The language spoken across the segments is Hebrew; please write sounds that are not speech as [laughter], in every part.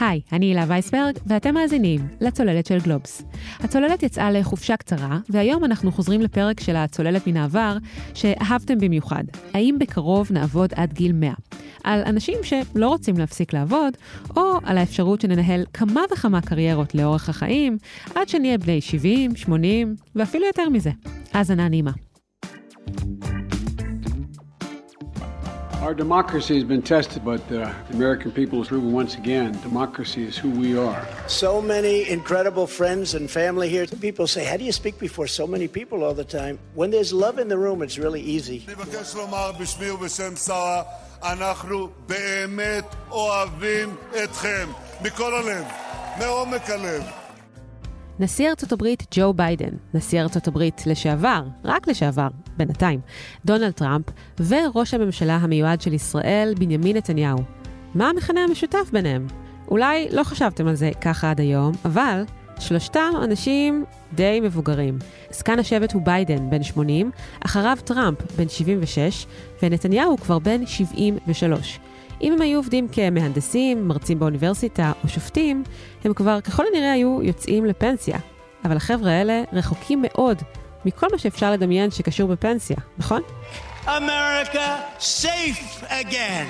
היי, אני הילה וייסברג, ואתם מאזינים לצוללת של גלובס. הצוללת יצאה לחופשה קצרה, והיום אנחנו חוזרים לפרק של הצוללת מן העבר, שאהבתם במיוחד. האם בקרוב נעבוד עד גיל 100? על אנשים שלא רוצים להפסיק לעבוד, או על האפשרות שננהל כמה וכמה קריירות לאורך החיים, עד שנהיה בני 70, 80, ואפילו יותר מזה. האזנה נעימה. Our democracy has been tested, but the American people has proven once again democracy is who we are. So many incredible friends and family here. Some people say, How do you speak before so many people all the time? When there's love in the room, it's really easy. אני מבקש לומר בשמי ובשם שרה, אנחנו באמת אוהבים אתכם, מכל הלב, מעומק הלב. נשיא ארצות הברית ג'ו ביידן, נשיא ארצות הברית לשעבר, רק לשעבר, בינתיים, דונלד טראמפ, וראש הממשלה המיועד של ישראל, בנימין נתניהו. מה המכנה המשותף ביניהם? אולי לא חשבתם על זה ככה עד היום, אבל שלושתם אנשים די מבוגרים. זקן השבט הוא ביידן, בן 80, אחריו טראמפ, בן 76, ונתניהו כבר בן 73. אם הם היו עובדים כמהנדסים, מרצים באוניברסיטה או שופטים, הם כבר ככל הנראה היו יוצאים לפנסיה. אבל החבר'ה האלה רחוקים מאוד מכל מה שאפשר לדמיין שקשור בפנסיה, נכון? America safe again.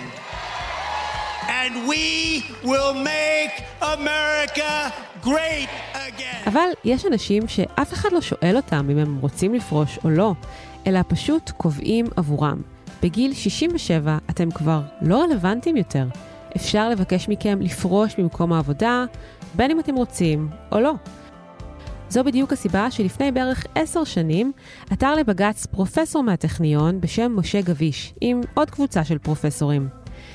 And we will make America great again. אבל יש אנשים שאף אחד לא שואל אותם אם הם רוצים לפרוש או לא, אלא פשוט קובעים עבורם. בגיל 67 אתם כבר לא רלוונטיים יותר. אפשר לבקש מכם לפרוש ממקום העבודה, בין אם אתם רוצים או לא. זו בדיוק הסיבה שלפני בערך עשר שנים עתר לבג"ץ פרופסור מהטכניון בשם משה גביש, עם עוד קבוצה של פרופסורים.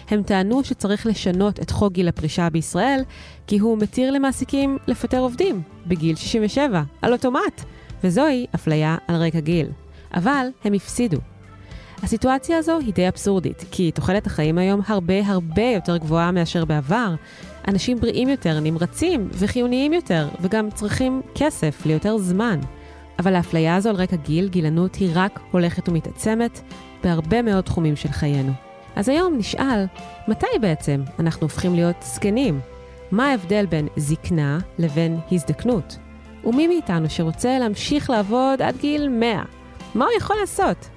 הם טענו שצריך לשנות את חוק גיל הפרישה בישראל, כי הוא מתיר למעסיקים לפטר עובדים בגיל 67, על אוטומט, וזוהי אפליה על רקע גיל. אבל הם הפסידו. הסיטואציה הזו היא די אבסורדית, כי תוחלת החיים היום הרבה הרבה יותר גבוהה מאשר בעבר. אנשים בריאים יותר, נמרצים וחיוניים יותר, וגם צריכים כסף ליותר זמן. אבל האפליה הזו על רקע גיל, גילנות, היא רק הולכת ומתעצמת בהרבה מאוד תחומים של חיינו. אז היום נשאל, מתי בעצם אנחנו הופכים להיות זקנים? מה ההבדל בין זקנה לבין הזדקנות? ומי מאיתנו שרוצה להמשיך לעבוד עד גיל 100? מה הוא יכול לעשות?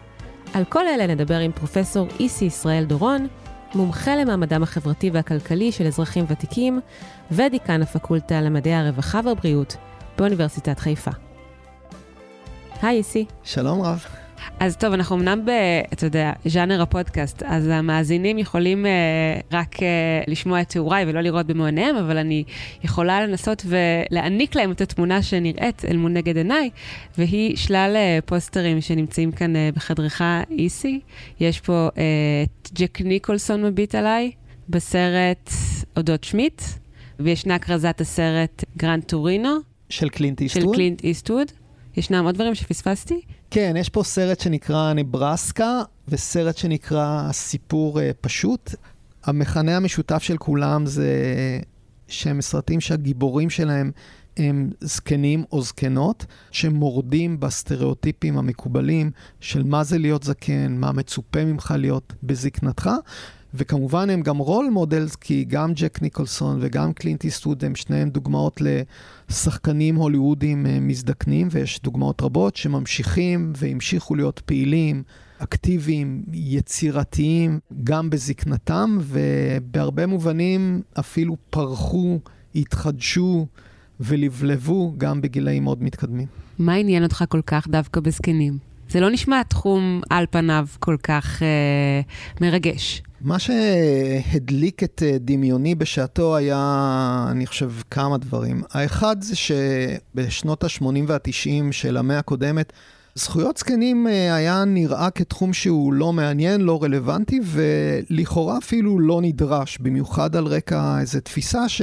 על כל אלה נדבר עם פרופסור איסי ישראל דורון, מומחה למעמדם החברתי והכלכלי של אזרחים ותיקים, ודיקן הפקולטה למדעי הרווחה והבריאות באוניברסיטת חיפה. היי איסי. שלום רב. אז טוב, אנחנו אמנם ב, אתה יודע, ז'אנר הפודקאסט, אז המאזינים יכולים uh, רק uh, לשמוע את תיאוריי ולא לראות במו עיניהם, אבל אני יכולה לנסות ולהעניק להם את התמונה שנראית אל מול נגד עיניי, והיא שלל uh, פוסטרים שנמצאים כאן uh, בחדרך איסי. יש פה את uh, ג'ק ניקולסון מביט עליי בסרט אודות שמיט, וישנה כרזת הסרט גרנד טורינו. של קלינט איסטווד? של קלינט איסטווד. ישנם עוד דברים שפספסתי? כן, יש פה סרט שנקרא נברסקה, וסרט שנקרא סיפור uh, פשוט. המכנה המשותף של כולם זה שהם סרטים שהגיבורים שלהם הם זקנים או זקנות, שמורדים בסטריאוטיפים המקובלים של מה זה להיות זקן, מה מצופה ממך להיות בזקנתך. וכמובן הם גם role models, כי גם ג'ק ניקולסון וגם קלינט איסטווד הם שניהם דוגמאות לשחקנים הוליוודים מזדקנים, ויש דוגמאות רבות שממשיכים והמשיכו להיות פעילים, אקטיביים, יצירתיים, גם בזקנתם, ובהרבה מובנים אפילו פרחו, התחדשו ולבלבו גם בגילאים מאוד מתקדמים. מה עניין אותך כל כך דווקא בזקנים? זה לא נשמע תחום על פניו כל כך אה, מרגש. מה שהדליק את דמיוני בשעתו היה, אני חושב, כמה דברים. האחד זה שבשנות ה-80 וה-90 של המאה הקודמת, זכויות זקנים היה נראה כתחום שהוא לא מעניין, לא רלוונטי, ולכאורה אפילו לא נדרש, במיוחד על רקע איזו תפיסה ש...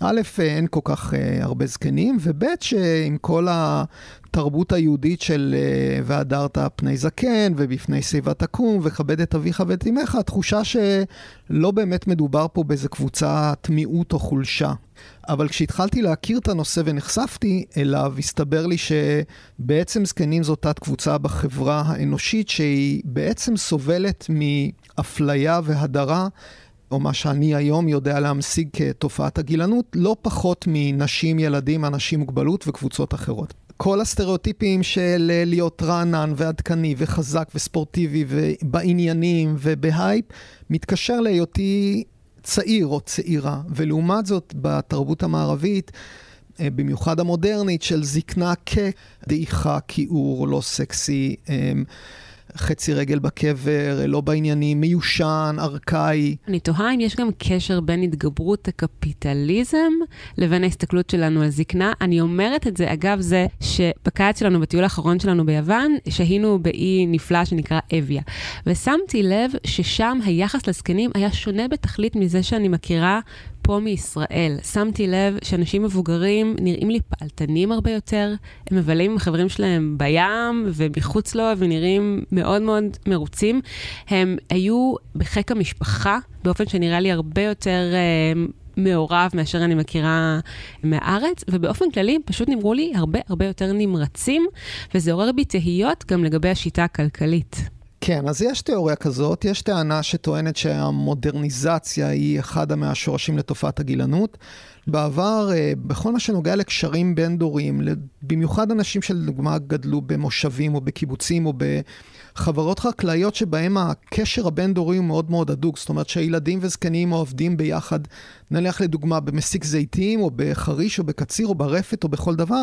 א', אין כל כך uh, הרבה זקנים, וב', שעם כל התרבות היהודית של uh, והדרת פני זקן, ובפני שיבה תקום, וכבד את אביך ואת אמך, התחושה שלא באמת מדובר פה באיזה קבוצת מיעוט או חולשה. אבל כשהתחלתי להכיר את הנושא ונחשפתי אליו, הסתבר לי שבעצם זקנים זו תת קבוצה בחברה האנושית, שהיא בעצם סובלת מאפליה והדרה. או מה שאני היום יודע להמשיג כתופעת הגילנות, לא פחות מנשים, ילדים, אנשים מוגבלות וקבוצות אחרות. כל הסטריאוטיפים של להיות רענן ועדכני וחזק וספורטיבי ובעניינים ובהייפ, מתקשר להיותי צעיר או צעירה. ולעומת זאת, בתרבות המערבית, אה, במיוחד המודרנית, של זקנה כדעיכה, כיעור, לא סקסי. חצי רגל בקבר, לא בעניינים, מיושן, ארכאי. אני תוהה אם יש גם קשר בין התגברות הקפיטליזם לבין ההסתכלות שלנו על זקנה. אני אומרת את זה, אגב, זה שבקיץ שלנו, בטיול האחרון שלנו ביוון, שהינו באי נפלא שנקרא אביה. ושמתי לב ששם היחס לזקנים היה שונה בתכלית מזה שאני מכירה פה מישראל. שמתי לב שאנשים מבוגרים נראים לי פעלתנים הרבה יותר, הם מבלים עם החברים שלהם בים ומחוץ לו ונראים מאוד מאוד מרוצים. הם היו בחיק המשפחה באופן שנראה לי הרבה יותר... uh, מעורב מאשר אני מכירה מהארץ, ובאופן כללי הם פשוט נמרו לי הרבה הרבה יותר נמרצים, וזה עורר בי תהיות גם לגבי השיטה הכלכלית. כן, אז יש תיאוריה כזאת, יש טענה שטוענת שהמודרניזציה היא אחד מהשורשים לתופעת הגילנות. בעבר, אה, בכל מה שנוגע לקשרים בין-דוריים, במיוחד אנשים שלדוגמה גדלו במושבים או בקיבוצים או בחברות חקלאיות שבהם הקשר הבין-דורי הוא מאוד מאוד הדוק, זאת אומרת שהילדים וזקנים עובדים ביחד, נניח לדוגמה במסיק זיתים או בחריש או בקציר או ברפת או בכל דבר,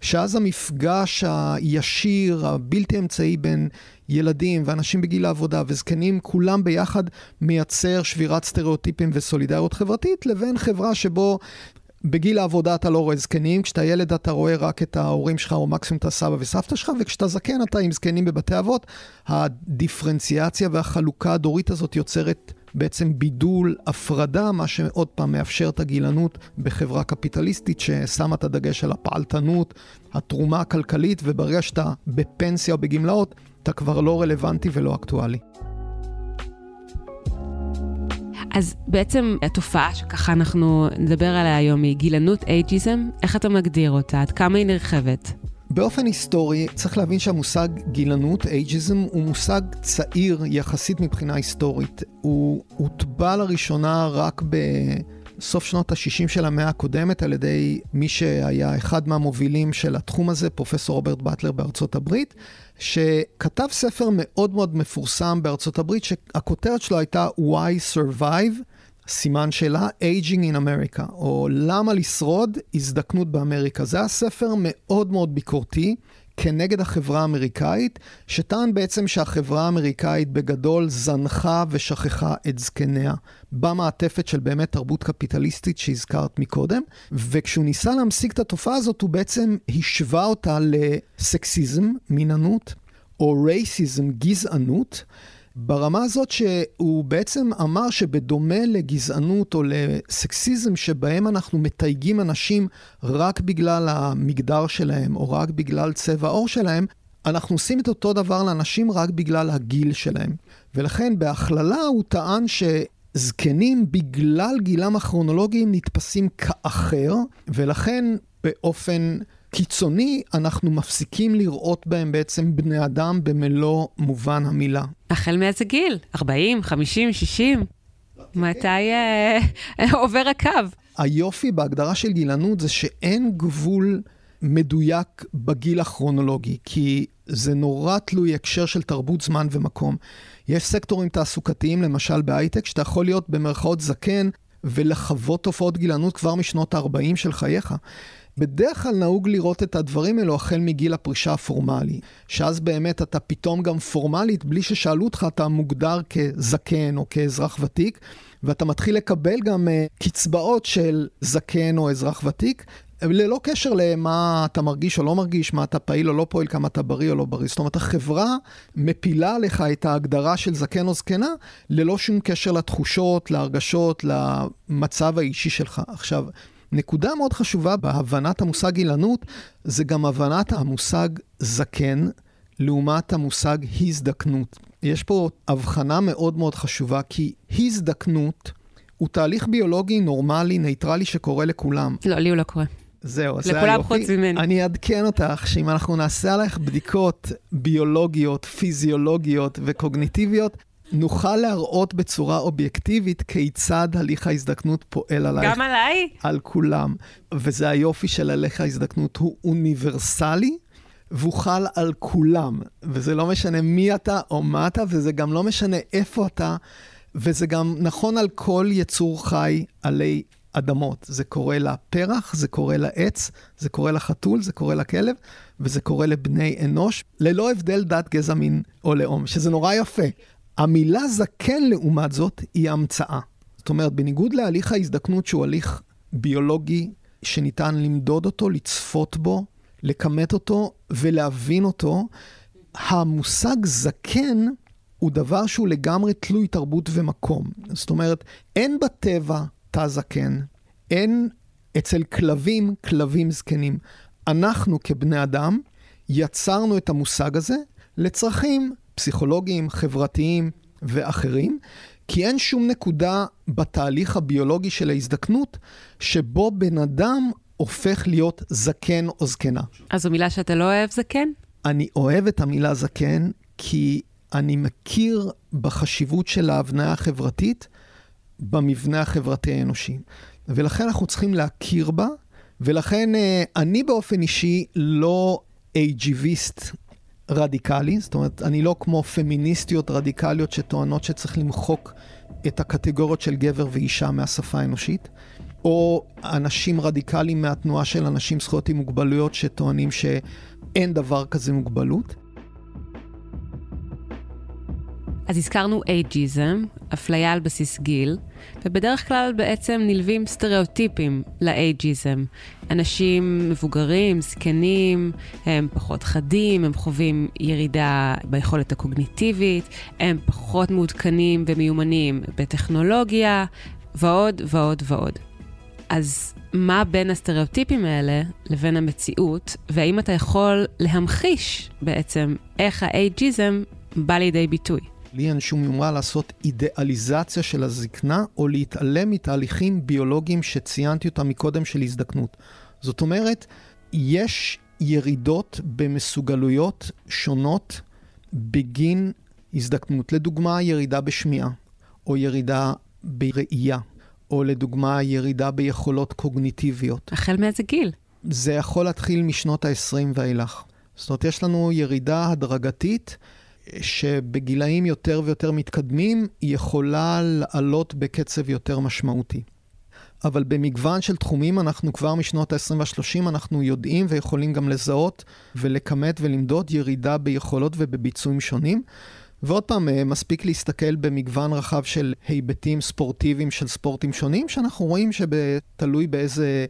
שאז המפגש הישיר, הבלתי אמצעי בין ילדים ואנשים בגיל העבודה וזקנים, כולם ביחד מייצר שבירת סטריאוטיפים וסולידריות חברתית, לבין חברה שבו בגיל העבודה אתה לא רואה זקנים, כשאתה ילד אתה רואה רק את ההורים שלך או מקסימום את הסבא וסבתא שלך, וכשאתה זקן אתה עם זקנים בבתי אבות. הדיפרנציאציה והחלוקה הדורית הזאת יוצרת בעצם בידול, הפרדה, מה שעוד פעם מאפשר את הגילנות בחברה קפיטליסטית ששמה את הדגש על הפעלתנות, התרומה הכלכלית, וברגע שאתה בפנסיה או בגמלאות, אתה כבר לא רלוונטי ולא אקטואלי. אז בעצם התופעה שככה אנחנו נדבר עליה היום היא גילנות אייג'יזם, איך אתה מגדיר אותה? עד כמה היא נרחבת? באופן היסטורי, צריך להבין שהמושג גילנות, אייג'יזם, הוא מושג צעיר יחסית מבחינה היסטורית. הוא הוטבע לראשונה רק בסוף שנות ה-60 של המאה הקודמת על ידי מי שהיה אחד מהמובילים של התחום הזה, פרופסור רוברט באטלר בארצות הברית, שכתב ספר מאוד מאוד מפורסם בארצות הברית, שהכותרת שלו הייתה Why Survive. סימן שאלה, Aging in America, או למה לשרוד הזדקנות באמריקה. זה היה ספר מאוד מאוד ביקורתי כנגד החברה האמריקאית, שטען בעצם שהחברה האמריקאית בגדול זנחה ושכחה את זקניה במעטפת של באמת תרבות קפיטליסטית שהזכרת מקודם, וכשהוא ניסה להמשיג את התופעה הזאת, הוא בעצם השווה אותה לסקסיזם, מיננות, או רייסיזם, גזענות. ברמה הזאת שהוא בעצם אמר שבדומה לגזענות או לסקסיזם שבהם אנחנו מתייגים אנשים רק בגלל המגדר שלהם או רק בגלל צבע העור שלהם, אנחנו עושים את אותו דבר לאנשים רק בגלל הגיל שלהם. ולכן בהכללה הוא טען שזקנים בגלל גילם הכרונולוגי נתפסים כאחר, ולכן באופן קיצוני, אנחנו מפסיקים לראות בהם בעצם בני אדם במלוא מובן המילה. החל מאיזה גיל? 40, 50, 60? מתי אה, עובר הקו? היופי בהגדרה של גילנות זה שאין גבול מדויק בגיל הכרונולוגי, כי זה נורא תלוי הקשר של תרבות, זמן ומקום. יש סקטורים תעסוקתיים, למשל בהייטק, שאתה יכול להיות במרכאות זקן ולחוות תופעות גילנות כבר משנות ה-40 של חייך. בדרך כלל נהוג לראות את הדברים האלו החל מגיל הפרישה הפורמלי, שאז באמת אתה פתאום גם פורמלית, בלי ששאלו אותך, אתה מוגדר כזקן או כאזרח ותיק, ואתה מתחיל לקבל גם uh, קצבאות של זקן או אזרח ותיק, ללא קשר למה אתה מרגיש או לא מרגיש, מה אתה פעיל או לא פועל, כמה אתה בריא או לא בריא. זאת אומרת, החברה מפילה לך את ההגדרה של זקן או זקנה, ללא שום קשר לתחושות, להרגשות, למצב האישי שלך. עכשיו, נקודה מאוד חשובה בהבנת המושג אילנות, זה גם הבנת המושג זקן לעומת המושג הזדקנות. יש פה הבחנה מאוד מאוד חשובה, כי הזדקנות הוא תהליך ביולוגי נורמלי, ניטרלי, שקורה לכולם. לא, לי הוא לא קורה. זהו, זה היופי. לכולם חוץ ממני. אני אעדכן אותך שאם אנחנו נעשה עלייך בדיקות ביולוגיות, פיזיולוגיות וקוגניטיביות, נוכל להראות בצורה אובייקטיבית כיצד הליך ההזדקנות פועל עלייך. גם עליי? על כולם. וזה היופי של הליך ההזדקנות, הוא אוניברסלי. והוא חל על כולם, וזה לא משנה מי אתה או מה אתה, וזה גם לא משנה איפה אתה, וזה גם נכון על כל יצור חי עלי אדמות. זה קורה לפרח, זה קורה לעץ, זה קורה לחתול, זה קורה לכלב, וזה קורה לבני אנוש, ללא הבדל דת, גזע, מין או לאום, שזה נורא יפה. המילה זקן, לעומת זאת, היא המצאה. זאת אומרת, בניגוד להליך ההזדקנות, שהוא הליך ביולוגי שניתן למדוד אותו, לצפות בו, לכמת אותו ולהבין אותו, המושג זקן הוא דבר שהוא לגמרי תלוי תרבות ומקום. זאת אומרת, אין בטבע תא זקן, אין אצל כלבים כלבים זקנים. אנחנו כבני אדם יצרנו את המושג הזה לצרכים פסיכולוגיים, חברתיים ואחרים, כי אין שום נקודה בתהליך הביולוגי של ההזדקנות שבו בן אדם הופך להיות זקן או זקנה. אז זו מילה שאתה לא אוהב זקן? אני אוהב את המילה זקן כי אני מכיר בחשיבות של ההבניה החברתית במבנה החברתי האנושי. ולכן אנחנו צריכים להכיר בה, ולכן אה, אני באופן אישי לא אייג'יביסט רדיקלי, זאת אומרת, אני לא כמו פמיניסטיות רדיקליות שטוענות שצריך למחוק את הקטגוריות של גבר ואישה מהשפה האנושית. או אנשים רדיקליים מהתנועה של אנשים זכויות עם מוגבלויות שטוענים שאין דבר כזה מוגבלות. אז הזכרנו אייג'יזם, אפליה על בסיס גיל, ובדרך כלל בעצם נלווים סטריאוטיפים לאייג'יזם. אנשים מבוגרים, זקנים, הם פחות חדים, הם חווים ירידה ביכולת הקוגניטיבית, הם פחות מעודכנים ומיומנים בטכנולוגיה, ועוד ועוד ועוד. אז מה בין הסטריאוטיפים האלה לבין המציאות, והאם אתה יכול להמחיש בעצם איך האייג'יזם בא לידי ביטוי? לי אין שום יומרה לעשות אידיאליזציה של הזקנה, או להתעלם מתהליכים ביולוגיים שציינתי אותם מקודם של הזדקנות. זאת אומרת, יש ירידות במסוגלויות שונות בגין הזדקנות. לדוגמה, ירידה בשמיעה, או ירידה בראייה, או לדוגמה ירידה ביכולות קוגניטיביות. החל מאיזה גיל? זה יכול להתחיל משנות ה-20 ואילך. זאת אומרת, יש לנו ירידה הדרגתית שבגילאים יותר ויותר מתקדמים יכולה לעלות בקצב יותר משמעותי. אבל במגוון של תחומים, אנחנו כבר משנות ה-20 וה-30, אנחנו יודעים ויכולים גם לזהות ולכמת ולמדוד ירידה ביכולות ובביצועים שונים. ועוד פעם, אה, מספיק להסתכל במגוון רחב של היבטים ספורטיביים של ספורטים שונים, שאנחנו רואים שתלוי באיזה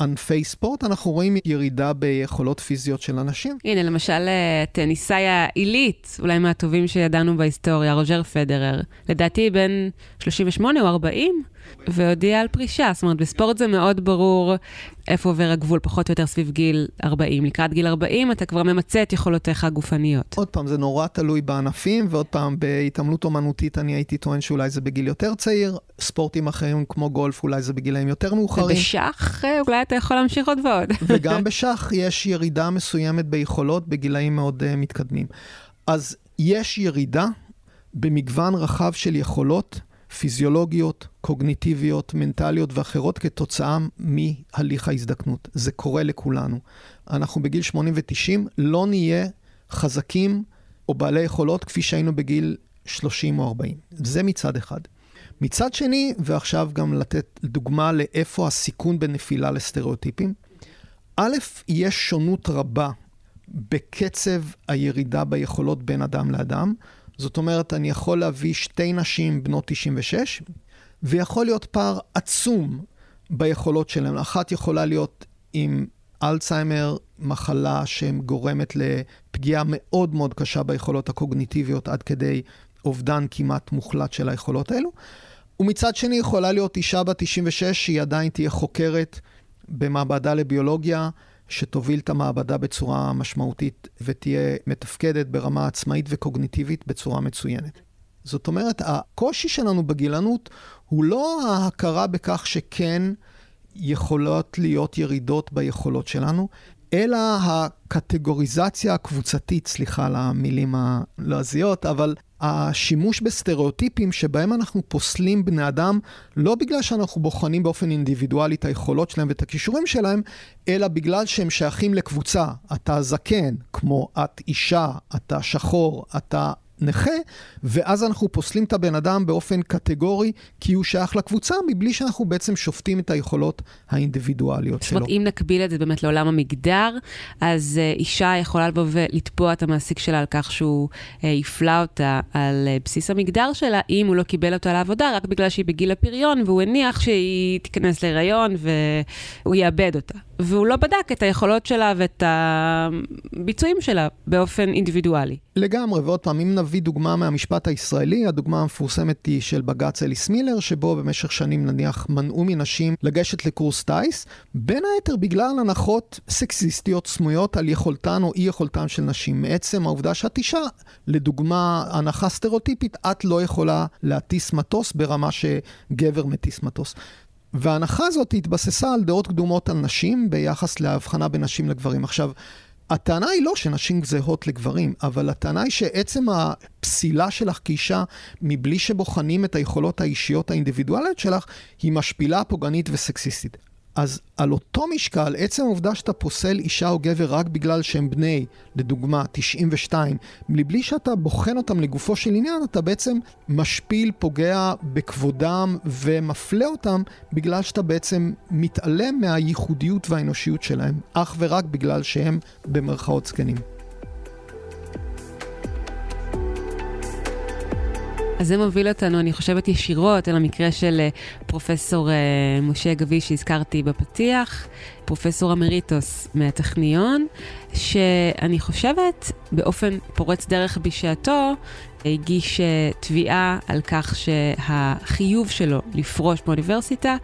ענפי ספורט, אנחנו רואים ירידה ביכולות פיזיות של אנשים. הנה, למשל, טניסאי העילית, אולי מהטובים שידענו בהיסטוריה, רוג'ר פדרר, לדעתי בן 38 או 40, והודיע על פרישה. זאת אומרת, בספורט זה מאוד ברור איפה עובר הגבול, פחות או יותר סביב גיל 40. לקראת גיל 40 אתה כבר ממצה את יכולותיך הגופניות. עוד פעם, זה נורא תלוי בענפים, ועוד פעם, בהתעמלות אומנותית אני הייתי טוען שאולי זה בגיל יותר צעיר, ספורטים אחרים כמו גולף אולי זה בגילאים יותר מאוחרים. ובשח אה, אולי אתה יכול להמשיך עוד ועוד. [laughs] וגם בשח יש ירידה מסוימת ביכולות בגילאים מאוד uh, מתקדמים. אז יש ירידה במגוון רחב של יכולות. פיזיולוגיות, קוגניטיביות, מנטליות ואחרות כתוצאה מהליך ההזדקנות. זה קורה לכולנו. אנחנו בגיל 80 ו-90 לא נהיה חזקים או בעלי יכולות כפי שהיינו בגיל 30 או 40. זה מצד אחד. מצד שני, ועכשיו גם לתת דוגמה לאיפה הסיכון בנפילה לסטריאוטיפים, א', יש שונות רבה בקצב הירידה ביכולות בין אדם לאדם. זאת אומרת, אני יכול להביא שתי נשים בנות 96, ויכול להיות פער עצום ביכולות שלהן. אחת יכולה להיות עם אלצהיימר, מחלה שגורמת לפגיעה מאוד מאוד קשה ביכולות הקוגניטיביות עד כדי אובדן כמעט מוחלט של היכולות האלו. ומצד שני יכולה להיות אישה בת 96 שהיא עדיין תהיה חוקרת במעבדה לביולוגיה, שתוביל את המעבדה בצורה משמעותית ותהיה מתפקדת ברמה עצמאית וקוגניטיבית בצורה מצוינת. זאת אומרת, הקושי שלנו בגילנות הוא לא ההכרה בכך שכן יכולות להיות ירידות ביכולות שלנו, אלא הקטגוריזציה הקבוצתית, סליחה על המילים הלועזיות, אבל השימוש בסטריאוטיפים שבהם אנחנו פוסלים בני אדם לא בגלל שאנחנו בוחנים באופן אינדיבידואלי את היכולות שלהם ואת הכישורים שלהם, אלא בגלל שהם שייכים לקבוצה. אתה זקן, כמו את אישה, אתה שחור, אתה נכה, ואז אנחנו פוסלים את הבן אדם באופן קטגורי, כי הוא שייך לקבוצה, מבלי שאנחנו בעצם שופטים את היכולות האינדיבידואליות שלו. זאת אומרת, אם נקביל את זה באמת לעולם המגדר, אז uh, אישה יכולה לבוא ולתבוע את המעסיק שלה על כך שהוא uh, יפלא אותה על uh, בסיס המגדר שלה, אם הוא לא קיבל אותה לעבודה, רק בגלל שהיא בגיל הפריון, והוא הניח שהיא תיכנס להיריון והוא יאבד אותה. והוא לא בדק את היכולות שלה ואת הביצועים שלה באופן אינדיבידואלי. לגמרי, ועוד פעם, אם נביא דוגמה מהמשפט הישראלי, הדוגמה המפורסמת היא של בג"ץ אליס מילר, שבו במשך שנים נניח מנעו מנשים לגשת לקורס טיס, בין היתר בגלל הנחות סקסיסטיות סמויות על יכולתן או אי יכולתן של נשים. מעצם העובדה שאת אישה, לדוגמה, הנחה סטריאוטיפית, את לא יכולה להטיס מטוס ברמה שגבר מטיס מטוס. וההנחה הזאת התבססה על דעות קדומות על נשים ביחס להבחנה בין נשים לגברים. עכשיו, הטענה היא לא שנשים זהות לגברים, אבל הטענה היא שעצם הפסילה שלך כאישה, מבלי שבוחנים את היכולות האישיות האינדיבידואליות שלך, היא משפילה, פוגענית וסקסיסטית. אז על אותו משקל, עצם העובדה שאתה פוסל אישה או גבר רק בגלל שהם בני, לדוגמה, 92, מבלי שאתה בוחן אותם לגופו של עניין, אתה בעצם משפיל, פוגע בכבודם ומפלה אותם בגלל שאתה בעצם מתעלם מהייחודיות והאנושיות שלהם, אך ורק בגלל שהם במרכאות זקנים. אז זה מוביל אותנו, אני חושבת, ישירות אל המקרה של אה, פרופסור אה, משה גביש שהזכרתי בפתיח, פרופסור אמריטוס מהטכניון, שאני חושבת, באופן פורץ דרך בשעתו, הגיש אה, תביעה על כך שהחיוב שלו לפרוש באוניברסיטה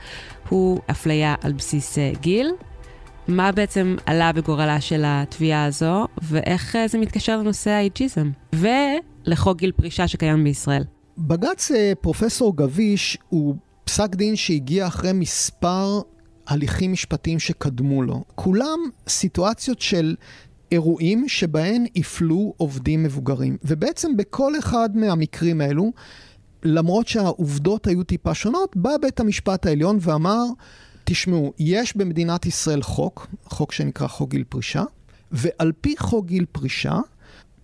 הוא אפליה על בסיס גיל. מה בעצם עלה בגורלה של התביעה הזו, ואיך זה מתקשר לנושא האייג'יזם, ולחוק גיל פרישה שקיים בישראל. בג"ץ אה, פרופסור גביש הוא פסק דין שהגיע אחרי מספר הליכים משפטיים שקדמו לו. כולם סיטואציות של אירועים שבהן הפלו עובדים מבוגרים. ובעצם בכל אחד מהמקרים האלו, למרות שהעובדות היו טיפה שונות, בא בית המשפט העליון ואמר, תשמעו, יש במדינת ישראל חוק, חוק שנקרא חוק גיל פרישה, ועל פי חוק גיל פרישה,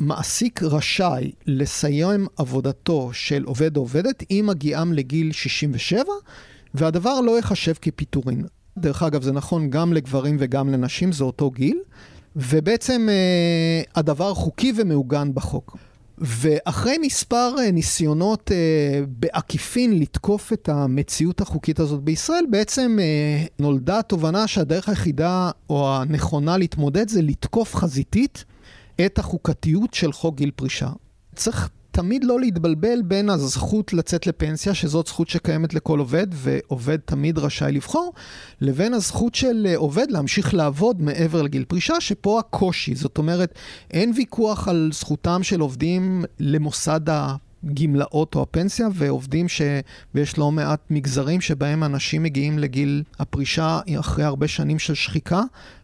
מעסיק רשאי לסיים עבודתו של עובד או עובדת עם הגיעם לגיל 67, והדבר לא ייחשב כפיטורין. דרך אגב, זה נכון גם לגברים וגם לנשים, זה אותו גיל, ובעצם אה, הדבר חוקי ומעוגן בחוק. ואחרי מספר אה, ניסיונות אה, בעקיפין לתקוף את המציאות החוקית הזאת בישראל, בעצם אה, נולדה התובנה שהדרך היחידה או הנכונה להתמודד זה לתקוף חזיתית את החוקתיות של חוק גיל פרישה. צריך תמיד לא להתבלבל בין הזכות לצאת לפנסיה, שזאת זכות שקיימת לכל עובד, ועובד תמיד רשאי לבחור, לבין הזכות של עובד להמשיך לעבוד מעבר לגיל פרישה, שפה הקושי. זאת אומרת, אין ויכוח על זכותם של עובדים למוסד הגמלאות או הפנסיה, ועובדים ש... ויש לא מעט מגזרים שבהם אנשים מגיעים לגיל הפרישה אחרי הרבה שנים של שחיקה,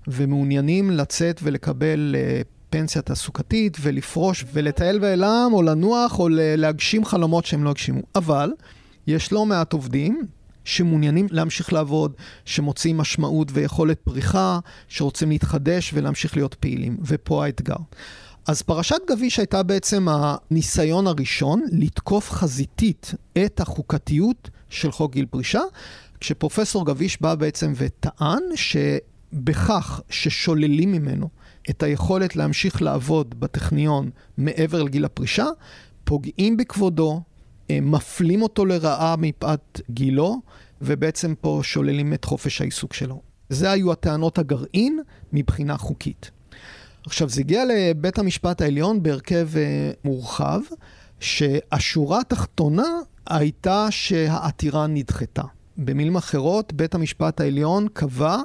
ומעוניינים לצאת ולקבל אה, פנסיה תעסוקתית ולפרוש ולטייל בעולם או לנוח או להגשים חלומות שהם לא הגשימו. אבל יש לא מעט עובדים שמעוניינים להמשיך לעבוד, שמוצאים משמעות ויכולת פריחה, שרוצים להתחדש ולהמשיך להיות פעילים, ופה האתגר. אז פרשת גביש הייתה בעצם הניסיון הראשון לתקוף חזיתית את החוקתיות של חוק גיל פרישה, כשפרופסור גביש בא בעצם וטען שבכך ששוללים ממנו את היכולת להמשיך לעבוד בטכניון מעבר לגיל הפרישה, פוגעים בכבודו, אה, מפלים אותו לרעה מפאת גילו, ובעצם פה שוללים את חופש העיסוק שלו. זה היו הטענות הגרעין מבחינה חוקית. עכשיו, זה הגיע לבית המשפט העליון בהרכב אה, מורחב, שהשורה התחתונה הייתה שהעתירה נדחתה. במילים אחרות, בית המשפט העליון קבע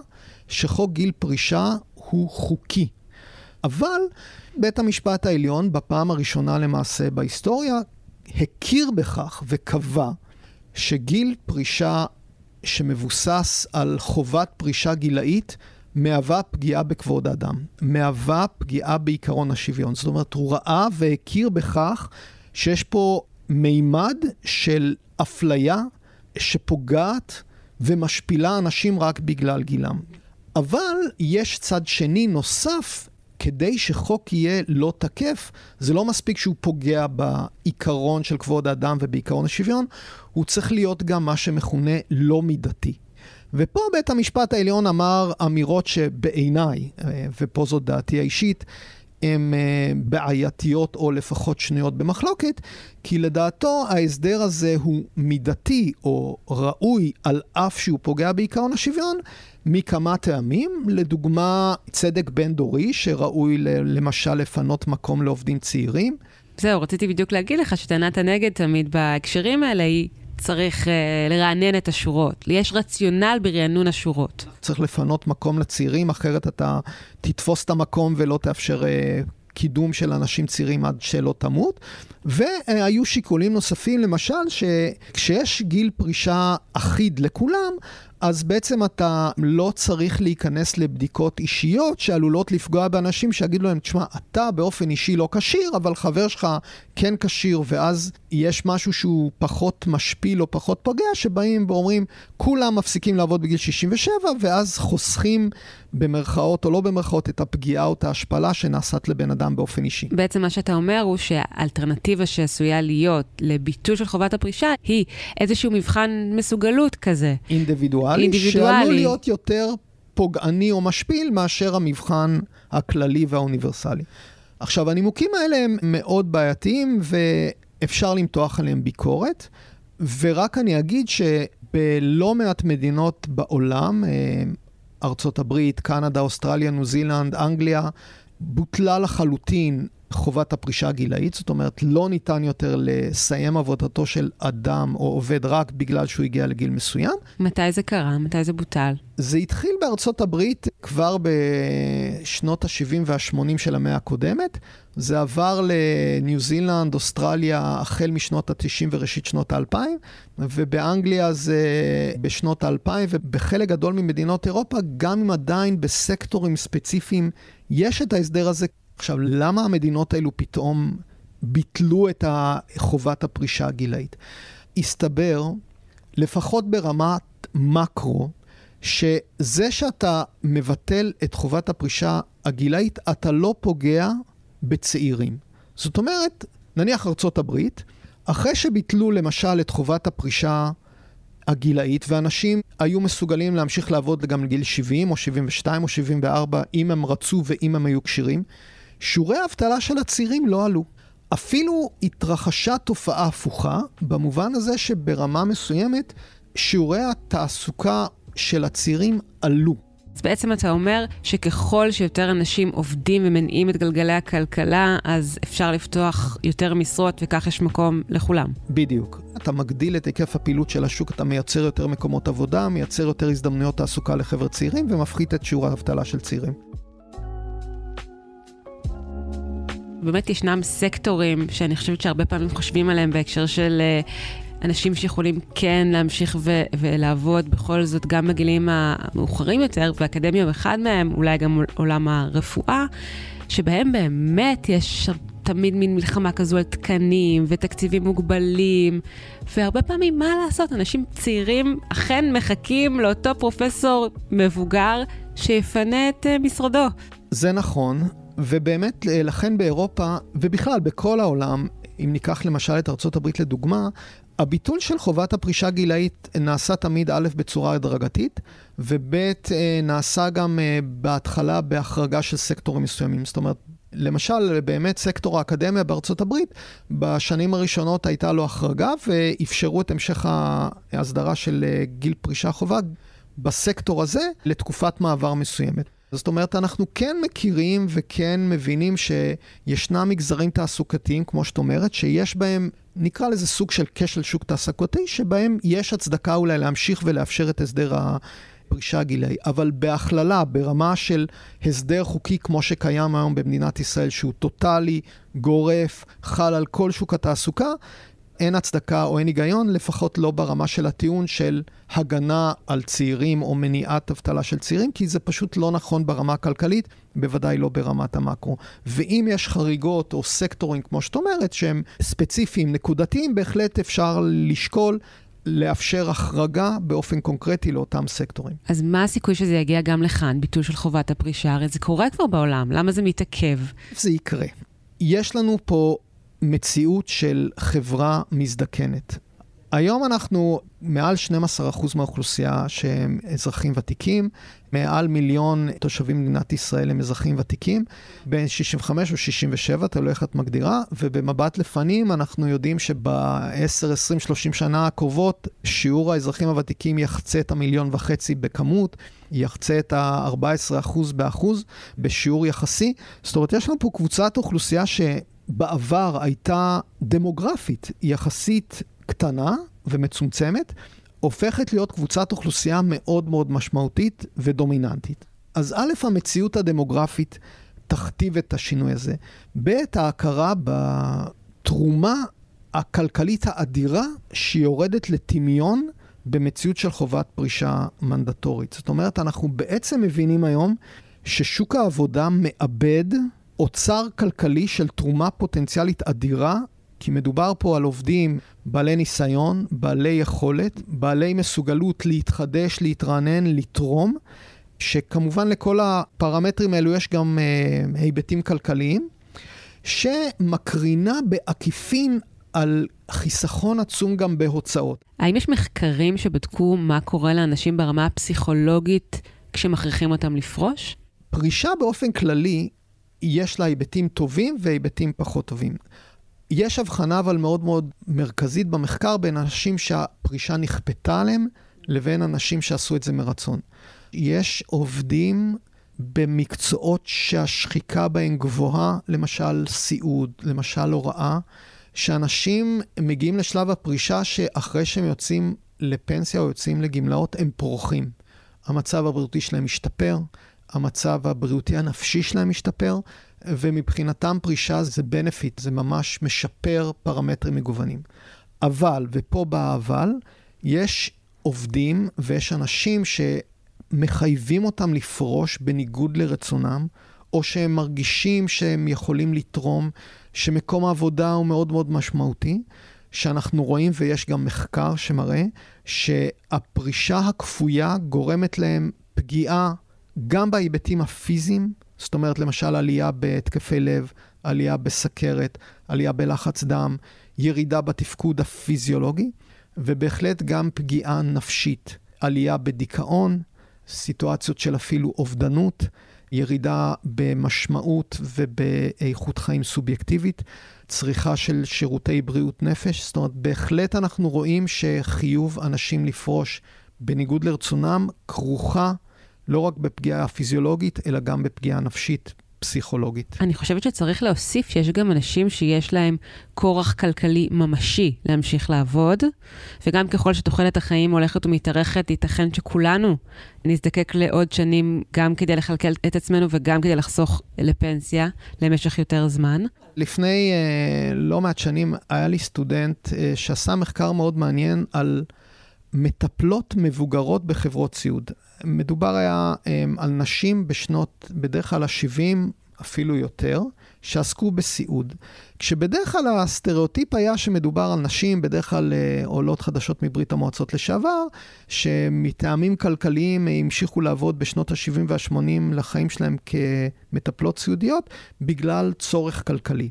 שחוק גיל פרישה הוא חוקי. אבל בית המשפט העליון, בפעם הראשונה למעשה בהיסטוריה, הכיר בכך וקבע שגיל פרישה שמבוסס על חובת פרישה גילאית, מהווה פגיעה בכבוד האדם, מהווה פגיעה בעיקרון השוויון. זאת אומרת, הוא ראה והכיר בכך שיש פה מימד של אפליה שפוגעת ומשפילה אנשים רק בגלל גילם. אבל יש צד שני נוסף, כדי שחוק יהיה לא תקף, זה לא מספיק שהוא פוגע בעיקרון של כבוד האדם ובעיקרון השוויון, הוא צריך להיות גם מה שמכונה לא מידתי. ופה בית המשפט העליון אמר אמירות שבעיניי, אה, ופה זו דעתי האישית, הן אה, בעייתיות או לפחות שנויות במחלוקת, כי לדעתו ההסדר הזה הוא מידתי או ראוי על אף שהוא פוגע בעיקרון השוויון מכמה טעמים. לדוגמה, צדק בין-דורי שראוי למשל לפנות מקום לעובדים צעירים. זהו, רציתי בדיוק להגיד לך שטענת הנגד תמיד בהקשרים האלה היא צריך uh, לרענן את השורות. יש רציונל ברענון השורות. צריך לפנות מקום לצעירים, אחרת אתה תתפוס את המקום ולא תאפשר uh, קידום של אנשים צעירים עד שלא תמות. והיו שיקולים נוספים, למשל, שכשיש גיל פרישה אחיד לכולם, אז בעצם אתה לא צריך להיכנס לבדיקות אישיות שעלולות לפגוע באנשים שיגידו להם, תשמע, אתה באופן אישי לא כשיר, אבל חבר שלך כן כשיר, ואז יש משהו שהוא פחות משפיל או פחות פוגע, שבאים ואומרים, כולם מפסיקים לעבוד בגיל 67, ואז חוסכים במרכאות או לא במרכאות את הפגיעה או את ההשפלה שנעשית לבן אדם באופן אישי. בעצם מה שאתה אומר הוא שהאלטרנטיבה שעשויה להיות לביטול של חובת הפרישה היא איזשהו מבחן מסוגלות כזה. אינדיבידואלי, אינדיבידואלי. שעלול להיות יותר פוגעני או משפיל מאשר המבחן הכללי והאוניברסלי. עכשיו, הנימוקים האלה הם מאוד בעייתיים ואפשר למתוח עליהם ביקורת, ורק אני אגיד שבלא מעט מדינות בעולם, אה, ארצות הברית, קנדה, אוסטרליה, ניו זילנד, אנגליה, בוטלה לחלוטין חובת הפרישה הגילאית, זאת אומרת, לא ניתן יותר לסיים עבודתו של אדם או עובד רק בגלל שהוא הגיע לגיל מסוים. מתי זה קרה? מתי זה בוטל? זה התחיל בארצות הברית כבר בשנות ה-70 וה-80 של המאה הקודמת. זה עבר לניו זילנד, אוסטרליה, החל משנות ה-90 וראשית שנות ה-2000, ובאנגליה זה בשנות ה-2000, ובחלק גדול ממדינות אירופה, גם אם עדיין בסקטורים ספציפיים יש את ההסדר הזה, עכשיו, למה המדינות האלו פתאום ביטלו את חובת הפרישה הגילאית? הסתבר, לפחות ברמת מקרו, שזה שאתה מבטל את חובת הפרישה הגילאית, אתה לא פוגע בצעירים. זאת אומרת, נניח ארצות הברית, אחרי שביטלו למשל את חובת הפרישה הגילאית, ואנשים היו מסוגלים להמשיך לעבוד גם לגיל 70 או 72 או 74, אם הם רצו ואם הם היו כשירים, שיעורי האבטלה של הצעירים לא עלו. אפילו התרחשה תופעה הפוכה, במובן הזה שברמה מסוימת שיעורי התעסוקה של הצעירים עלו. אז בעצם אתה אומר שככל שיותר אנשים עובדים ומניעים את גלגלי הכלכלה, אז אפשר לפתוח יותר משרות וכך יש מקום לכולם. בדיוק. אתה מגדיל את היקף הפעילות של השוק, אתה מייצר יותר מקומות עבודה, מייצר יותר הזדמנויות תעסוקה לחבר צעירים ומפחית את שיעור האבטלה של צעירים. באמת ישנם סקטורים שאני חושבת שהרבה פעמים חושבים עליהם בהקשר של uh, אנשים שיכולים כן להמשיך ו- ולעבוד בכל זאת גם בגילים המאוחרים יותר, ואקדמיה הוא אחד מהם, אולי גם עולם הרפואה, שבהם באמת יש תמיד מין מלחמה כזו על תקנים ותקציבים מוגבלים, והרבה פעמים, מה לעשות, אנשים צעירים אכן מחכים לאותו פרופסור מבוגר שיפנה את uh, משרדו. זה נכון, ובאמת, אה, לכן באירופה, ובכלל בכל העולם, אם ניקח למשל את הברית לדוגמה, הביטול של חובת הפרישה גילאית נעשה תמיד א' בצורה הדרגתית, וב' אה, נעשה גם אה, בהתחלה בהחרגה של סקטורים מסוימים. זאת אומרת, למשל, באמת סקטור האקדמיה בארצות הברית, בשנים הראשונות הייתה לו החרגה ואפשרו את המשך ההסדרה של גיל פרישה חובה בסקטור הזה לתקופת מעבר מסוימת. זאת אומרת, אנחנו כן מכירים וכן מבינים שישנם מגזרים תעסוקתיים, כמו שאת אומרת, שיש בהם, נקרא לזה סוג של כשל שוק תעסוקתי, שבהם יש הצדקה אולי להמשיך ולאפשר את הסדר הפרישה הגילאי. אבל בהכללה, ברמה של הסדר חוקי כמו שקיים היום במדינת ישראל, שהוא טוטאלי, גורף, חל על כל שוק התעסוקה, אין הצדקה או אין היגיון, לפחות לא ברמה של הטיעון של הגנה על צעירים או מניעת אבטלה של צעירים, כי זה פשוט לא נכון ברמה הכלכלית, בוודאי לא ברמת המקרו. ואם יש חריגות או סקטורים, כמו שאת אומרת, שהם ספציפיים, נקודתיים, בהחלט אפשר לשקול לאפשר החרגה באופן קונקרטי לאותם סקטורים. אז מה הסיכוי שזה יגיע גם לכאן, ביטול של חובת הפרישה? הרי זה קורה כבר בעולם, למה זה מתעכב? זה יקרה. יש לנו פה מציאות של חברה מזדקנת. היום אנחנו מעל 12% מהאוכלוסייה שהם אזרחים ותיקים, מעל מיליון תושבים במדינת ישראל הם אזרחים ותיקים, בין 65 או 67, תלוי איך את מגדירה, ובמבט לפנים אנחנו יודעים שב-10, 20, 30 שנה הקרובות, שיעור האזרחים הוותיקים יחצה את המיליון וחצי בכמות, יחצה את ה-14% באחוז, בשיעור יחסי. זאת אומרת, יש לנו פה קבוצת אוכלוסייה ש... בעבר הייתה דמוגרפית יחסית קטנה ומצומצמת, הופכת להיות קבוצת אוכלוסייה מאוד מאוד משמעותית ודומיננטית. אז א', המציאות הדמוגרפית תכתיב את השינוי הזה. ב', ההכרה בתרומה הכלכלית האדירה שיורדת לטמיון במציאות של חובת פרישה מנדטורית. זאת אומרת, אנחנו בעצם מבינים היום ששוק העבודה מאבד אוצר כלכלי של תרומה פוטנציאלית אדירה, כי מדובר פה על עובדים בעלי ניסיון, בעלי יכולת, בעלי מסוגלות להתחדש, להתרענן, לתרום, שכמובן לכל הפרמטרים האלו יש גם אה, היבטים כלכליים, שמקרינה בעקיפין על חיסכון עצום גם בהוצאות. האם יש מחקרים שבדקו מה קורה לאנשים ברמה הפסיכולוגית כשמכריחים אותם לפרוש? פרישה באופן כללי יש לה היבטים טובים והיבטים פחות טובים. יש הבחנה אבל מאוד מאוד מרכזית במחקר בין אנשים שהפרישה נכפתה עליהם לבין אנשים שעשו את זה מרצון. יש עובדים במקצועות שהשחיקה בהם גבוהה, למשל סיעוד, למשל הוראה, שאנשים מגיעים לשלב הפרישה שאחרי שהם יוצאים לפנסיה או יוצאים לגמלאות, הם פורחים. המצב הבריאותי שלהם משתפר, המצב הבריאותי הנפשי שלהם משתפר, ומבחינתם פרישה זה בנפיט, זה ממש משפר פרמטרים מגוונים. אבל, ופה בא אבל, יש עובדים ויש אנשים שמחייבים אותם לפרוש בניגוד לרצונם, או שהם מרגישים שהם יכולים לתרום, שמקום העבודה הוא מאוד מאוד משמעותי, שאנחנו רואים, ויש גם מחקר שמראה, שהפרישה הכפויה גורמת להם פגיעה גם בהיבטים הפיזיים, זאת אומרת, למשל עלייה בהתקפי לב, עלייה בסכרת, עלייה בלחץ דם, ירידה בתפקוד הפיזיולוגי, ובהחלט גם פגיעה נפשית, עלייה בדיכאון, סיטואציות של אפילו אובדנות, ירידה במשמעות ובאיכות חיים סובייקטיבית, צריכה של שירותי בריאות נפש. זאת אומרת, בהחלט אנחנו רואים שחיוב אנשים לפרוש בניגוד לרצונם כרוכה לא רק בפגיעה פיזיולוגית, אלא גם בפגיעה נפשית. פסיכולוגית. אני חושבת שצריך להוסיף שיש גם אנשים שיש להם כורח כלכלי ממשי להמשיך לעבוד, וגם ככל שתוחלת החיים הולכת ומתארכת, ייתכן שכולנו נזדקק לעוד שנים גם כדי לכלכל את עצמנו וגם כדי לחסוך לפנסיה למשך יותר זמן. לפני uh, לא מעט שנים היה לי סטודנט uh, שעשה מחקר מאוד מעניין על מטפלות מבוגרות בחברות סיעוד. מדובר היה um, על נשים בשנות, בדרך כלל ה-70, אפילו יותר, שעסקו בסיעוד. כשבדרך כלל הסטריאוטיפ היה שמדובר על נשים, בדרך כלל uh, עולות חדשות מברית המועצות לשעבר, שמטעמים כלכליים המשיכו לעבוד בשנות ה-70 וה-80 לחיים שלהם כמטפלות סיעודיות, בגלל צורך כלכלי.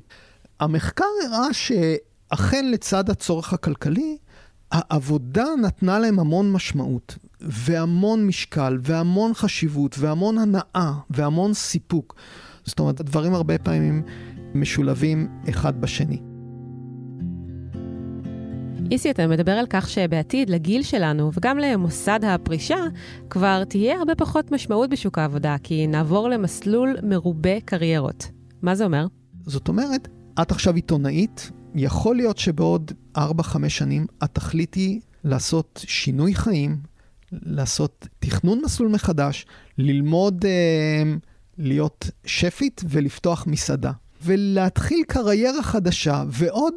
המחקר הראה שאכן לצד הצורך הכלכלי, העבודה נתנה להם המון משמעות, והמון משקל, והמון חשיבות, והמון הנאה, והמון סיפוק. זאת אומרת, הדברים הרבה פעמים משולבים אחד בשני. איסי, אתה מדבר על כך שבעתיד, לגיל שלנו, וגם למוסד הפרישה, כבר תהיה הרבה פחות משמעות בשוק העבודה, כי נעבור למסלול מרובה קריירות. מה זה אומר? זאת אומרת, את עכשיו עיתונאית, יכול להיות שבעוד 4-5 שנים את תחליטי לעשות שינוי חיים, לעשות תכנון מסלול מחדש, ללמוד אה, להיות שפית ולפתוח מסעדה. ולהתחיל קריירה חדשה, ועוד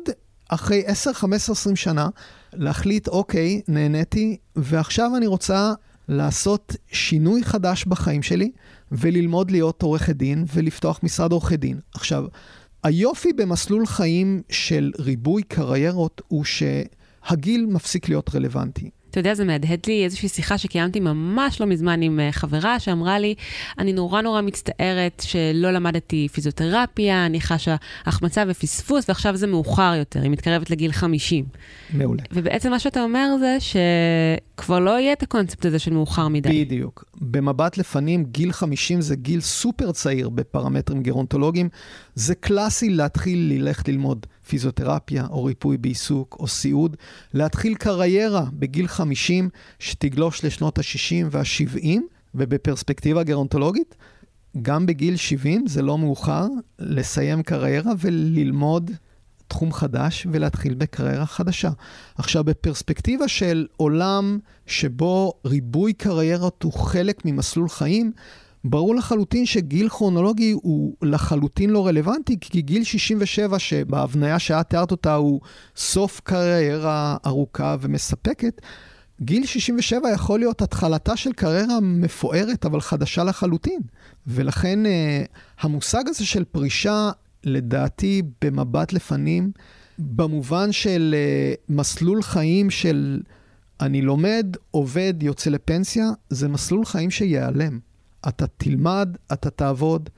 אחרי 10, 15, 20 שנה, להחליט, אוקיי, נהניתי, ועכשיו אני רוצה לעשות שינוי חדש בחיים שלי, וללמוד להיות עורכת דין, ולפתוח משרד עורכי דין. עכשיו, היופי במסלול חיים של ריבוי קריירות הוא שהגיל מפסיק להיות רלוונטי. אתה יודע, זה מהדהד לי איזושהי שיחה שקיימתי ממש לא מזמן עם אה, חברה שאמרה לי, אני נורא נורא מצטערת שלא למדתי פיזיותרפיה, אני חשה החמצה ופספוס, ועכשיו זה מאוחר יותר, היא מתקרבת לגיל 50. מעולה. ובעצם מה שאתה אומר זה שכבר לא יהיה את הקונספט הזה של מאוחר מדי. בדיוק. במבט לפנים, גיל 50 זה גיל סופר צעיר בפרמטרים גרונטולוגיים. זה קלאסי להתחיל ללכת ללמוד פיזיותרפיה, או ריפוי בעיסוק, או סיעוד, להתחיל קריירה בגיל 50 שתגלוש לשנות ה-60 וה-70, ובפרספקטיבה גרונטולוגית, גם בגיל 70 זה לא מאוחר לסיים קריירה וללמוד תחום חדש ולהתחיל בקריירה חדשה. עכשיו, בפרספקטיבה של עולם שבו ריבוי קריירות הוא חלק ממסלול חיים, ברור לחלוטין שגיל כרונולוגי הוא לחלוטין לא רלוונטי, כי גיל 67, שבהבניה שאת תיארת אותה, הוא סוף קריירה ארוכה ומספקת, גיל 67 יכול להיות התחלתה של קריירה מפוארת, אבל חדשה לחלוטין. ולכן אה, המושג הזה של פרישה, לדעתי, במבט לפנים, במובן של אה, מסלול חיים של אני לומד, עובד, יוצא לפנסיה, זה מסלול חיים שייעלם. אתה תלמד, אתה תעבוד,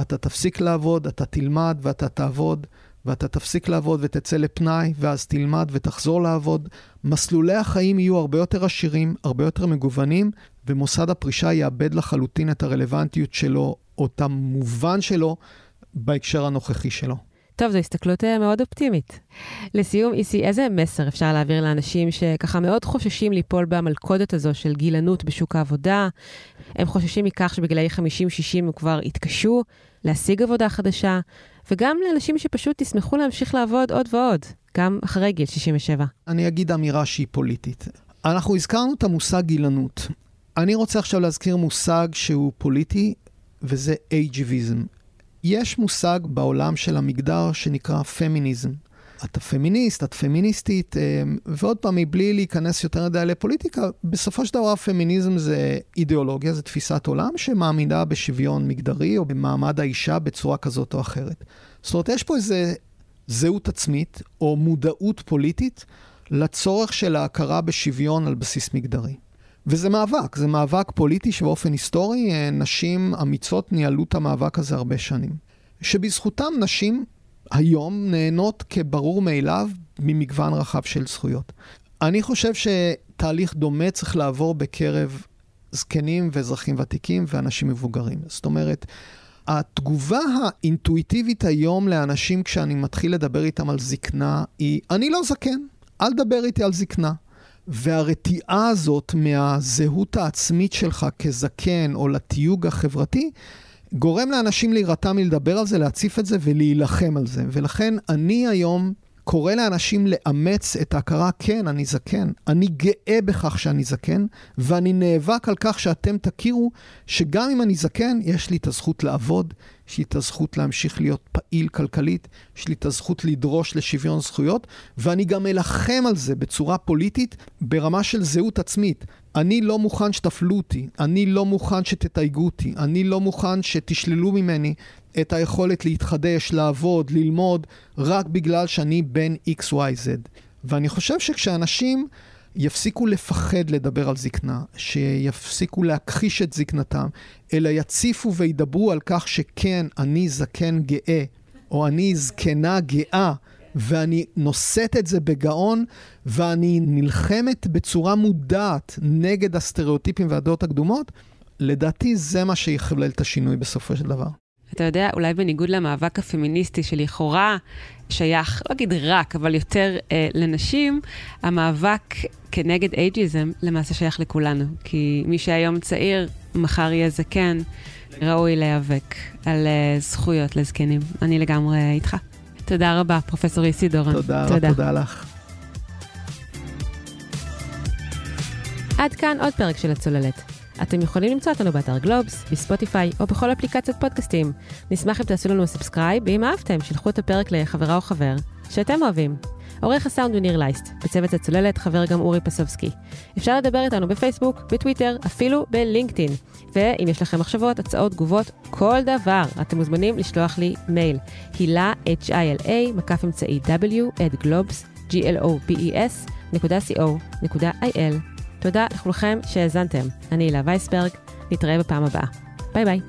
אתה תפסיק לעבוד, אתה תלמד ואתה תעבוד, ואתה תפסיק לעבוד ותצא לפנאי, ואז תלמד ותחזור לעבוד. מסלולי החיים יהיו הרבה יותר עשירים, הרבה יותר מגוונים, ומוסד הפרישה יאבד לחלוטין את הרלוונטיות שלו, או את המובן שלו, בהקשר הנוכחי שלו. טוב, זו הסתכלות אה, מאוד אופטימית. לסיום, איסי, איזה מסר אפשר להעביר לאנשים שככה מאוד חוששים ליפול במלכודת הזו של גילנות בשוק העבודה? הם חוששים מכך שבגילאי 50-60 הם כבר יתקשו להשיג עבודה חדשה, וגם לאנשים שפשוט ישמחו להמשיך לעבוד עוד ועוד, גם אחרי גיל 67. אני אגיד אמירה שהיא פוליטית. אנחנו הזכרנו את המושג גילנות. אני רוצה עכשיו להזכיר מושג שהוא פוליטי, וזה אייג'יביזם. יש מושג בעולם של המגדר שנקרא פמיניזם. אתה פמיניסט, את פמיניסטית, אה, ועוד פעם, מבלי להיכנס יותר מדי לפוליטיקה, בסופו של דבר פמיניזם זה אידיאולוגיה, זה תפיסת עולם שמאמינה בשוויון מגדרי או במעמד האישה בצורה כזאת או אחרת. זאת אומרת, יש פה איזה זהות עצמית או מודעות פוליטית לצורך של ההכרה בשוויון על בסיס מגדרי. וזה מאבק, זה מאבק פוליטי שבאופן היסטורי אה, נשים אמיצות ניהלו את המאבק הזה הרבה שנים. שבזכותם נשים היום נהנות כברור מאליו ממגוון רחב של זכויות. אני חושב שתהליך דומה צריך לעבור בקרב זקנים ואזרחים ותיקים ואנשים מבוגרים. זאת אומרת, התגובה האינטואיטיבית היום לאנשים כשאני מתחיל לדבר איתם על זקנה היא, אני לא זקן, אל תדבר איתי על זקנה. והרתיעה הזאת מהזהות העצמית שלך כזקן או לתיוג החברתי, גורם לאנשים להירתע מלדבר על זה, להציף את זה ולהילחם על זה. ולכן אני היום קורא לאנשים לאמץ את ההכרה, כן, אני זקן. אני גאה בכך שאני זקן, ואני נאבק על כך שאתם תכירו שגם אם אני זקן, יש לי את הזכות לעבוד, יש לי את הזכות להמשיך להיות פעיל כלכלית, יש לי את הזכות לדרוש לשוויון זכויות, ואני גם אלחם על זה בצורה פוליטית ברמה של זהות עצמית. אני לא מוכן שתפלו אותי, אני לא מוכן שתתייגו אותי, אני לא מוכן שתשללו ממני את היכולת להתחדש, לעבוד, ללמוד, רק בגלל שאני בן XYZ. ואני חושב שכשאנשים יפסיקו לפחד לדבר על זקנה, שיפסיקו להכחיש את זקנתם, אלא יציפו וידברו על כך שכן, אני זקן גאה, או אני זקנה גאה, ואני נושאת את זה בגאון, ואני נלחמת בצורה מודעת נגד הסטריאוטיפים והדעות הקדומות, לדעתי זה מה שיחולל את השינוי בסופו של דבר. אתה יודע, אולי בניגוד למאבק הפמיניסטי שלכאורה שייך, לא אגיד רק, אבל יותר אה, לנשים, המאבק כנגד אייג'יזם למעשה שייך לכולנו. כי מי שהיום צעיר, מחר יהיה זקן, ראוי להיאבק על אה, זכויות לזקנים. אני לגמרי איתך. תודה רבה, פרופ' איסי דורן. תודה, תודה. תודה לך. עד כאן עוד פרק של הצוללת. אתם יכולים למצוא אותנו באתר גלובס, בספוטיפיי או בכל אפליקציות פודקאסטים. נשמח אם תעשו לנו subscribe, ואם אהבתם, שלחו את הפרק לחברה או חבר שאתם אוהבים. עורך הסאונד הוא ניר לייסט, בצוות הצוללת חבר גם אורי פסובסקי. אפשר לדבר איתנו בפייסבוק, בטוויטר, אפילו בלינקדאין. ואם יש לכם מחשבות, הצעות, תגובות, כל דבר, אתם מוזמנים לשלוח לי מייל. הילה, H-I-L-A, מקף אמצעי W, at globes, G-L-O-B-E-S, נקודה נקודה. תודה לכולכם שהאזנתם. אני הילה וייסברג, נתראה בפעם הבאה. ביי ביי.